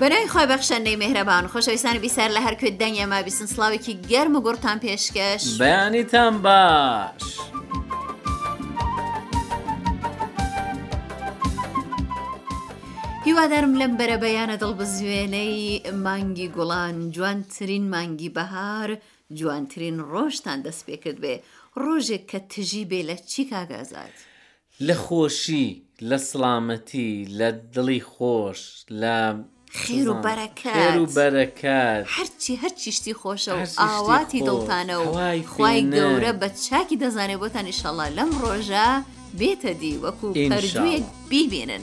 بەناوی خۆی بەخشەندەی مهرەبان و خۆشەویستانی بیسار لە هەرکوێت دەنگێ ما بیسن سلااوێکی گەرم و گوڕتان پێشکەش بەیانیتان باش. هیوادارم لەم بەرە بەیانە دڵ بزوێنەی مانگی گوڵان جوانترین مانگی بەهار جوانترین ڕۆژتان دەست پێ کرد بێ ڕۆژێک کە تژی بێ لە چی کاگازات. لە خۆشی لە سڵامەتی لە دڵی خۆش لە خێر و بەرەکەت خێر و بەرەکەت هەرچی هەرچی شتی خۆشە و ئاواتی دڵتانە و خوای گەورە بە چاکی دەزانێ بۆتان ئیشەڵا لەم ڕۆژە بێتە دی وەکو پەرجوێک بیبێنن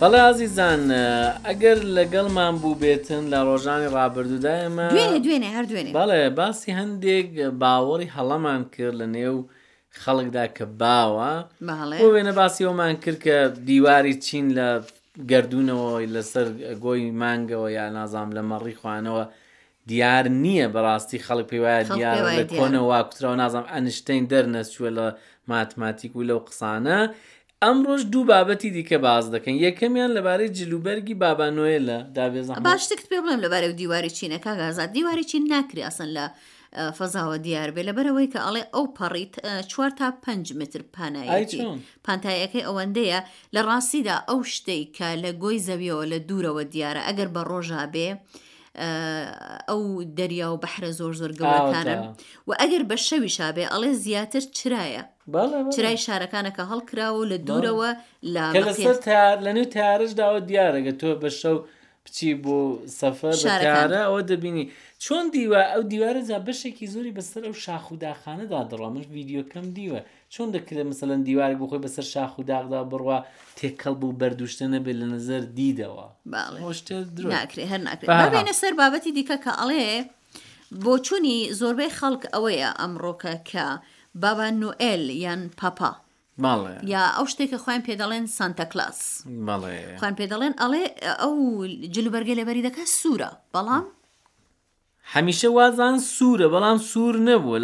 بەڵێ ئازیزان ئەگەر لەگەڵمان بووبێتن لە ڕۆژانی ڕابردوودا ئێمە دوێنێ دوێنێ هەر دوێنێ بەڵێ باسی هەندێک باوەڕی هەڵەمان کرد لە نێو خەڵکدا کە باوە بەڵێ بۆ وێنە باسی ئەومان کرد کە دیواری چین لە گردردونەوەی لەسەر گۆی مانگەوە یا نازام لە مەڕی خوانەوە دیار نییە بەڕاستی خەڵک پێی وایە خەڵک دیارە پێی وایە لە دیارە. کۆنەوە کوتراوە نازام ئەنشتین دەرنەچووە لە ماتماتیک و لەو قسانە ئەمڕۆش دوو بابەتی دیکە باس دەکەین یەکەمیان لەبارەی جل و بەرگی بابا نۆێلە دا بێ زەحمەت. باش شتێکت پێ بڵێم لەبارەی دیواری چینە کاک ئازاد دیواری چین ناکری ئەسن لە فەزاوە دیار بێ لەبەرەوەی کە ئەڵێ ئەو پەڕی چوار تا پ متر پانایەتی پانتایەکەی ئەوەندەیە لە ڕاستیدا ئەو شتەی کە لە گۆی زەویەوە لە دوورەوە دیارە ئەگەر بە ڕۆژا بێ ئەو دەریا و بەحرە زۆر زۆر گەورەکانن و ئەگەر بە شەوی شابێ ئەڵێ زیاتر چرایە چرای شارەکانە کە هەڵکراوە و لە دوورەوە لە لەنێو تارش داوە دیارەگە تۆ بە شەو بچی بۆ سەفەر شارەکانە ئەوە دەبینی چۆن دیوە ئەو دیوارە جا بەشێکی زۆری بەسەر ئەو شاخ و داخانەدا دەڕە منش یددیوکەم دیوە چۆن دەکرێت مەسەەن دیوار بخۆی بەسەر شاخ و داغدا بڕوا تێکەڵ بوو بەردوشتە نەبێت لە نظر دیدەوە ناکرێ هەر ناکرێنە سەر بابەتی دیکە کە ئەڵێ بۆچونی زۆربەی خەڵک ئەوەیە ئەمڕۆکە کە بابا نوئێل یان پاپا بەڵێ یا ئەو شتێک کە خۆیان پێ دەڵێن سانتا کلاس بەڵێ خۆیان پێ دەڵێن ئەڵێ ئەو جلوبەرگە لەبەری دەکە سوورە بەڵام هەمیشە وازان سوورە بەڵام سوور نەبووە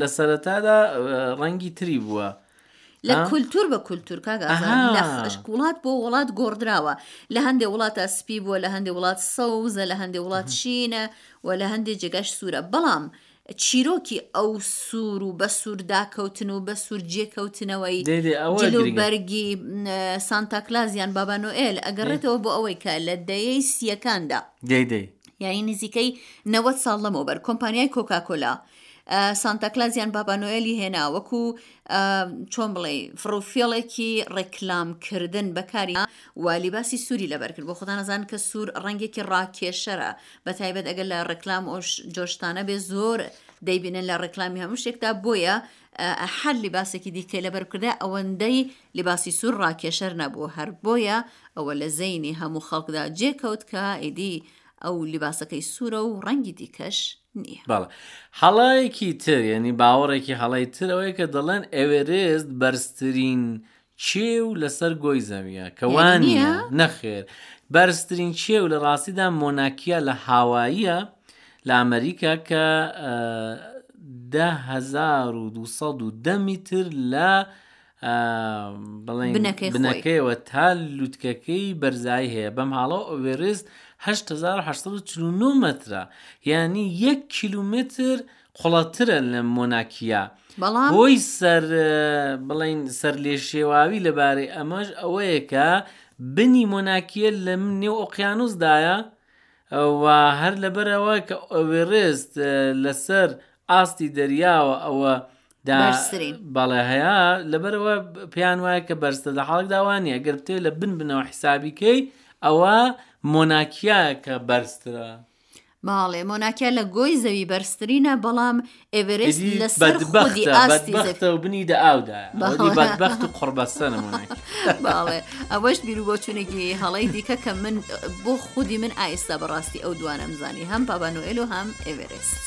لە سەرەتادا ڕەنگی تری بووە لە کولتور بە کولتور کاک وڵات بۆ وڵات گۆڕدراوە لە هەندێک وڵاتە سپی بووە لە هەندێک وڵات سەوزە لە هەندێک وڵات شینە و لە هەندێک جێگەش سوورە بەڵام چیرۆکی ئەو سوور و بە سوورداکەوتن و بە سوور جێکەوتنەوەی بەرگی سانتاکلازیان بابانۆئل ئەگەڕێتەوە بۆ ئەوەی کە لە دەیەی سیەکاندا دەیدەی یعنی نزیکەی 90 ساڵ لەمەوبەر کۆمپانیای کۆکاکۆلا سانتاکلاز یان بابا نۆێلی هێنا وەکو چۆن بڵێ فڕوفێڵێکی ڕێکلام کردن بەکاری و لیباسی سووری لەبەرکرد بۆ خۆدان نەزان کە سوور ڕەنگێکی ڕاکێشەرە بە تایبەت ئەگەر لە ڕێکلام ئۆش جۆشتانە بێ زۆر دەیبینن لە ڕێکلامی هەموو شتێکدا بۆیە هەر لیباسێکی دیکە لەبەرکردە ئەوەندەی لیباسی سوور ڕاکێشەر نەبوو هەر بۆیە ئەوە لە زەینی هەموو خەڵکدا جێکەوت کە ئیدی ئەو لیباسەکەی سوورە و ڕەنگی دیکەش نییە. بەڵێ هەڵەیەکی تر یعنی باوەڕێکی هەڵەی تر ئەوەیە کە دەڵێن ئێوەرێست بەرزترین چێو لەسەر گۆی زەویە کە وان یعنی نییە؟ نییە نەخێر بەرزترین چێو لە ڕاستیدا مۆناکیا لە هاواییە لە ئەمریکا کە اه، 10210 میتر لە بنەکەیەوە تا لووتکەکەی بەرزایی هەیە بەم هاڵۆ ئۆڤێرست 1940 مترە یعنی یەک کیلومتر قوڵەترە لە مۆناکیە بەڵام بۆی سەر بڵین سەر لێ شێواوی لەبارەی ئەمەش ئەوەیە کە بنی مۆناکیە لە من نێو ئۆقیانوسدایە و هەر لەبەرەوە کە ئۆڤێرست لەسەر ئاستی دەریاوە ئەوە بەرزترین بەڵێ هەیە لەبەرەوە پێیان وایە کە بەرزتە لە حاڵک داوانە گەر بتێ لە بن بنەوە حیسابیکەی ئەوە مۆناکیە کە بەرزترە باڵێ مۆناکیا لە گۆی زەوی بەرزترینە بەڵام ئێڤرست لە سەر خودی ئاستی زەوی بنی دە ئاودا بەخت و قڕبەستەنە باڵێ ئەوەش بیرو بۆ چونێکی هەڵی دیکە کە من بۆ خودی من ئایستا بەڕاستی ئەو دوانەمزانی هەم بابانۆئل و هەم ئێڤرست.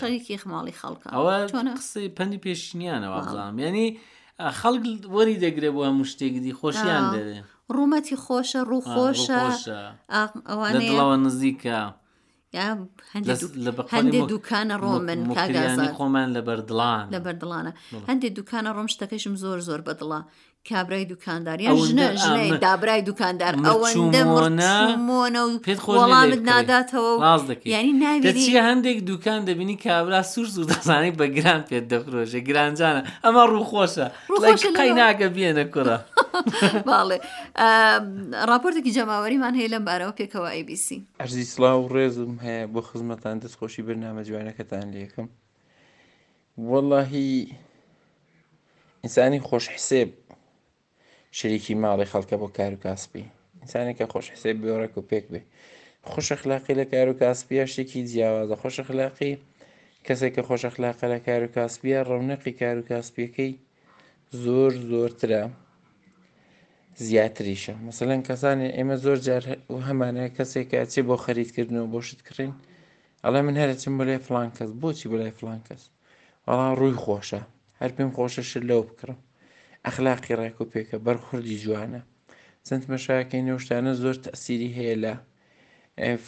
شەریکی خماڵی خەڵک ئەوە قسەی پەنی پێشنیانەوە بڵام ینی خەڵک وەری دەگرێ بۆ هەموو شتێکدی خۆشیان دەوێ ڕوومەتی خۆشە ڕوو خۆشە ئەوانەوە نزیکە هەندێک دوکانە ڕۆمن خۆمان لە بەردڵان لە بەردڵانە هەندێک دوکانە ڕۆم شتەکەشم زۆر زۆر بەدڵە کابرای دوکانداری ژنە ژنە دابرای دوکاندار پێت خۆڵامت ناداتەوە ینی ناوی هەندێک دوکان دەبینی کابرا سوور زوو دەزانانی بە گران پێت دەفرۆژێ گرانجانە ئەمە ڕووخۆشە ڕووخۆشەکەی ناگە بێنە کوڕە باڵێ ڕاپۆرتێکی جەماوەریمان هەیە لەم بارەوە پێکەوە ئەیبیسی عەرزی سڵاو و ڕێزم هەیە بۆ خزمەتان دەست خۆشی بەرنامە جوانەکەتان لێکم واللهی ئینسانی خۆش حسێب شەریکی ماڵی خەڵکە بۆ کار و کاسپی ئینسانێکە خۆش حسێب بێڕێک و پێک بێ خۆشەخلاقی لە کار و کاسپیە شتێکی جیاوازە خۆشەخلاقی کەسێک کە خۆشەخلاقە لە کار و کاسپیە ڕەونەقی کار و کاسپیەکەی زۆر زۆرترە زیاتریشە مەسەلەن کەسانی ئێمە زۆر جار هەمانە کەسێک ئەچێ بۆ خەرید کردنەوە بۆ شت کڕین ئەڵێ من هەرچم بۆ لای فلان کەس بۆچی بۆ لای فلان کەس وەڵا ڕووی خۆشە هەر پێم خۆشە شت لەوە بکڕم ئەخلاقی ڕێک و پێکە بەرخوردی جوانە چەند مەشاکەی نەوشتانە زۆر تەسیری هەیە لە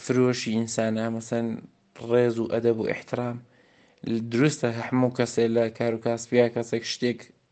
فرۆشی ئینسانە مەسەن ڕێز و ئەدەب و احترام دروستە هەموو کەسێ لە کار و کاسپیا کەسێک شتێک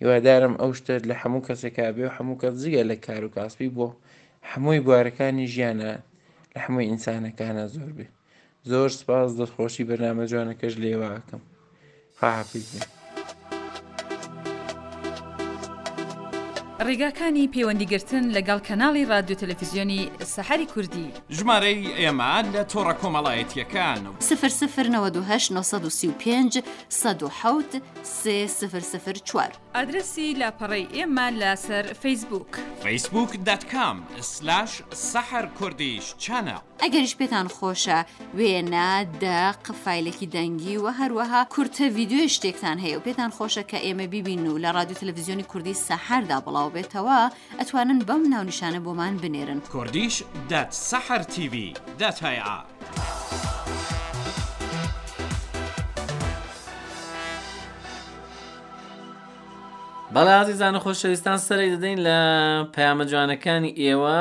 هیوادارم ئەو شتە لە هەموو کەسێکا بێ و هەموو کەس جگە لە کار و کاسبی بۆ هەمووی بوارەکانی ژیانە لە هەمووی ئینسانەکانە زۆر بێ زۆر سپاس دڵخۆشی بەرنامە جوانەکەش لێوا ئەکەم خواحافیز بێ ڕێگاکانی پەیوەندیگرتن لەگەڵ کەناڵی ڕادیو تەلەفیزیۆنی سەحری کوردی ژمارەی ئێمە لە تۆڕە کۆمەڵایەتیەکان و. سفر سفر نەوەد و هەشت نۆ سەد و سی و پێنج سەد و حەوت سێ سفر سفر چوار. ئادرەسی لاپەڕەی ئێمە لەسەر فەیسبووک. فەیسبووک دات کام سلاش سەحەر کوردیش چەناڵ. ئەگەریش پێتان خۆشە وێنە، دەق، فایلێکی دەنگی و هەروەها کورتە ڤیدیۆی شتێکتان هەیە و پێتان خۆشە کە ئێمە بیبین و لە ڕادیو تەلەفزیۆنی کوردی سەحەردا بڵاو بێتەوە ئەتوانن بەم ناونیشانە بۆمان بنێرن. کوردیش دات سەحەر تیڤی دات هەیە. بەڵێ ئازیزانە خۆشەویستان سەری دەدەین لە پەیامە جوانەکانی ئێوە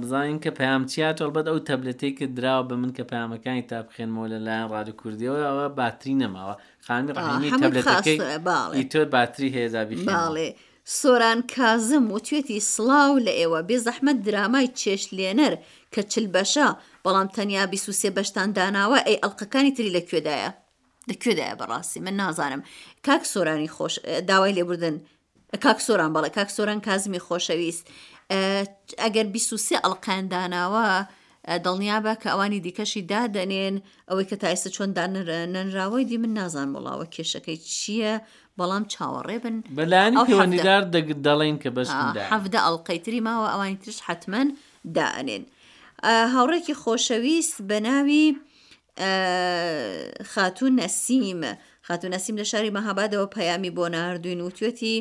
بزانین کە پەیام چیا تۆڵبەت ئەو تەبلێتی کە دراوە بە من کە پامەکانی تا بخێنمەوە لە لایەن ڕادو کوردیەوە ئەوە باتری نەماوە خانی ڕحمی تەبلێتەکەی تۆ باتری هێزا بخێڵێ سۆران کازم وتوێتی سڵاو لە ئێوە بێزەحمەت درامای چێشت لێنەر کە چل بەشە بەڵام تەنیا بیست و سێ بەشتان داناوە ئەی ئەڵقەکانی تری لە کوێدایە لە کوێدایە بەڕاستی من نازانم کاک سۆرانی خۆش داوای لێبوردن کاک سۆران بەڵێ کاک سۆران کازمی خۆشەویست ئەگەر بیست و سێ ئەڵقەیان داناوە دڵنیابە کە ئەوانی دیکەشی دادەنێن ئەوەی کە تایسە چۆن دانەنراوەی دی من نازان وڵاوە کێشەکەی چییە بەڵام چاوەڕێ بن بەلایانی پەیوەندیدار دەڵێن کە بەش حەفدە ئەڵلقەی تری ماوە ئەوانی ترش حتمما دائنێن هاوڕێکی خۆشەویست بە ناوی خاتوو نەسیم خاتوو نەسیم لە شاری مەهابادەوە پەیامی بۆ ناردوین وتوێتی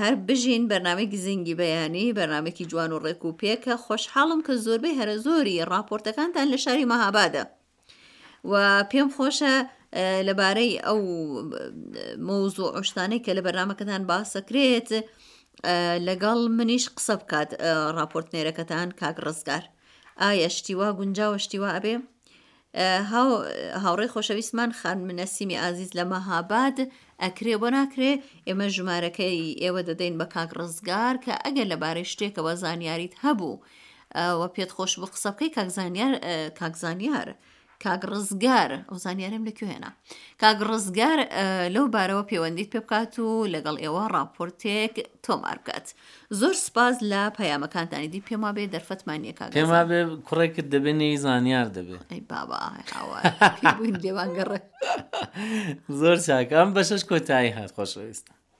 هەر بژین بەرنمەی گزنگی بەیانی بەرنمێکی جوان و ڕێک و پێکە خۆشحاڵم کە زۆربەی هەرە زۆری راپۆرتەکانتان لە شاری مەهابادە و پێم خۆشە لەبارەی ئەو مۆزو ئۆشتانەی کە لە بەرنمەکەتان باسەکرێت لەگەڵ منیش قسە بکات راپۆرتنێرەکەتان کاک ڕزگار ئایا شتی وا گونجاوە شتی وا ئەبێ هاوڕێ خۆشەویستمان خانم نەسیمی ئازیز لە مەهاباد ئەکرێ بۆ ناکرێ ئێمە ژمارەکەی ئێوە دەدەین بە کاک ڕزگار کە ئەگەر لەبارەی شتێکەوە زانیاریت هەبوو و پێت خۆش بوو قسە بکەی کاکزانیار کاکزانیار کاک ڕزگار ئەو زانیارم لە کوێ هێنا کاک ڕزگار لەو بارەوە پەیوەندیت پێ بکات و لەگەڵ ئێوە ڕاپۆرتێک تۆمار بکات زۆر سپاس لە پەیامەکانتانی دی پێما بێ دەرفەتمان نیە کاک پێما بێ کوڕێکت دەبێ نێی زانیار دەبێ ئەی بابا ئاوا پێ بووین لێوانگەڕێ زۆر چاکە ئەم بەشەش کۆتایی هات خۆشەویستە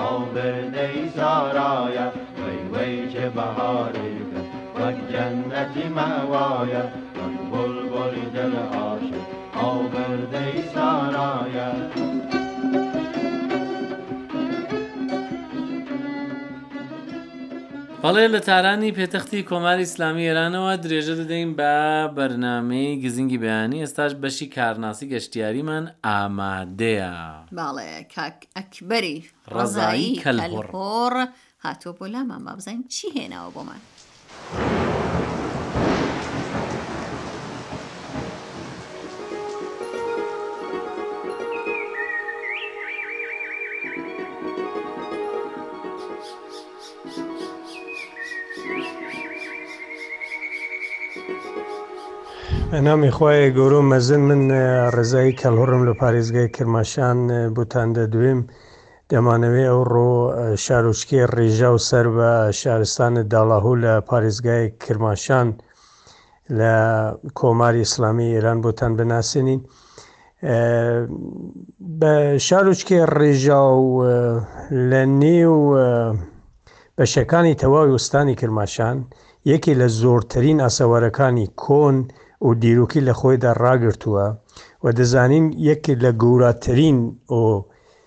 هەڵبردەی زارایە وەی وەی چێ بەهارێکە وەک جەنەتی مەوایە وەک بولبولی دل عاشق هەڵبردەی زارایە بەڵێ لە تارانی پێتەختی کۆماری ئیسلامی ئێرانەوە درێژە دەدەین بە بەرنمەی گزنگی بەیانی ئێستاش بەشی کارناسی گەشتیاریمان ئامادەیە باڵێ کاک ئەکبەری ڕەزایی کەلهۆڕ هاتووە بۆ لامان بابزانین چی هێناوە بۆمان. نامی خوایە گەورۆ مەزن من ڕێزایی کەلهوڕم لە پارێزگای کرماشان بۆتان دەدوێم دەمانەوێ ئەو ڕۆ شارۆچکێ ڕێژا و سەر بە شارستانە داڵاهوو لە پارێزگای کرماشان لە کۆماری ئیسلامی ئێران بۆتان بناسێنین بە شارۆچکێ ڕێژا و لە نێو بەشەکانی تەواوی وستانی کرماشان یەکێ لە زۆرترین ئاسەوارەکانی کۆن و دیرۆکی لە خۆیدا ڕاگرتووە و دەزانین یەکێ لە گەوراترین و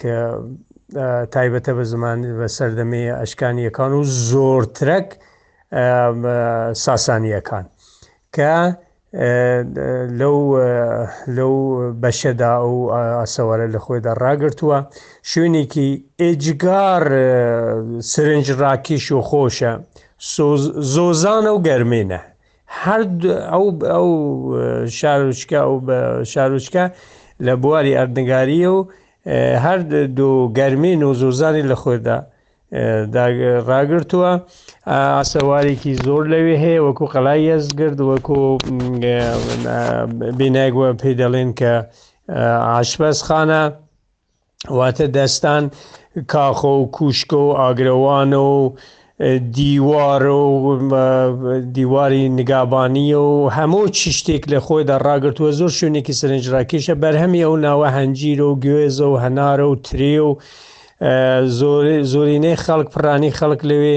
کە تایبەتە بە زمان بە سەردەمەیە ئەشکانیەکان و زۆرترەک ساسانیەکان کە لەو بەشەدا ئەو ئاسەوارە لە خۆیدا ڕاگرتووە شوێنێکی ئێجگار سرنج ڕاکیش و خۆشە زۆزانە و گەرمێنە هەر ئەو شارۆچکە ئەو شارۆچکە لە بواری ئەردنگاریە و هەر دوو گەرمی نۆزۆزانی لە خۆێدا ڕاگرتووە ئاسەوارێکی زۆر لەوێ هەیە وەکو قەلای یەزگرد وەکو بینایگووە پێی دەڵێن کە ئاشبەز خانە واتە دەستان کاخۆ و کوشکە و ئاگرەوانە و دیوار و دیواری نگابانی و هەموو چی شتێک لە خۆیدا ڕاگرتووە زۆر شوێنێکی سرنجڕاکێشە بەرهەمی ئەو ناوە هەنجیر و گوێزە و هەنارە و ترێ و زۆرینەی خەڵک پڕانی خەڵک لەوێ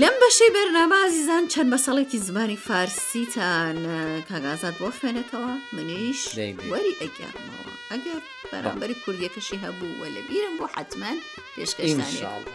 لەم بەشەی بەرنامە ئازیزان چەند مەسەڵێکی زمانی فارسیتان کاک ئازاد بۆ خوێنێتەوە منیش دەی بێ. وەری ئەگەڕمەوە ئەگەر بەرامبەری کوردیەکەشی هەبوو وە لە بیرم بۆ حەتمەن پێشکەشتانێت ئینشاڵڵا.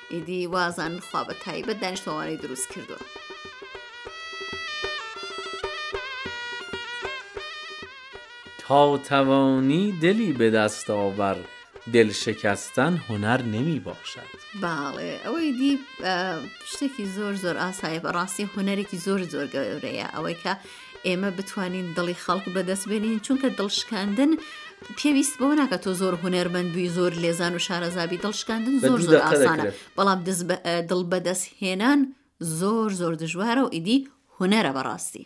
ئیدی وازان خوا بە تایبەت دانیشتوانەی دروست کردووە تاوتەوانی دلی بە دەستاوەر دل شکستن هونەر نمی باشد باڵێ ئەوەی دی شتێکی زۆر زۆر ئاسایە بەڕاستی هونەرێکی زۆر زۆر گەورەیە ئەوەی کە ئێمە بتوانین دڵی خەڵک بەدەست بێنین چونکە دڵشکاندن پێویست بەوە ناکە تۆ زۆر هوەرمەند بووی زۆر لێزان و شارەزابی دڵشکاندن زۆر زۆر ئاسانە بەڵام دڵ بەدەست هێنان زۆر زۆر دژوارە و ئیدی هوەرە بەڕاستی.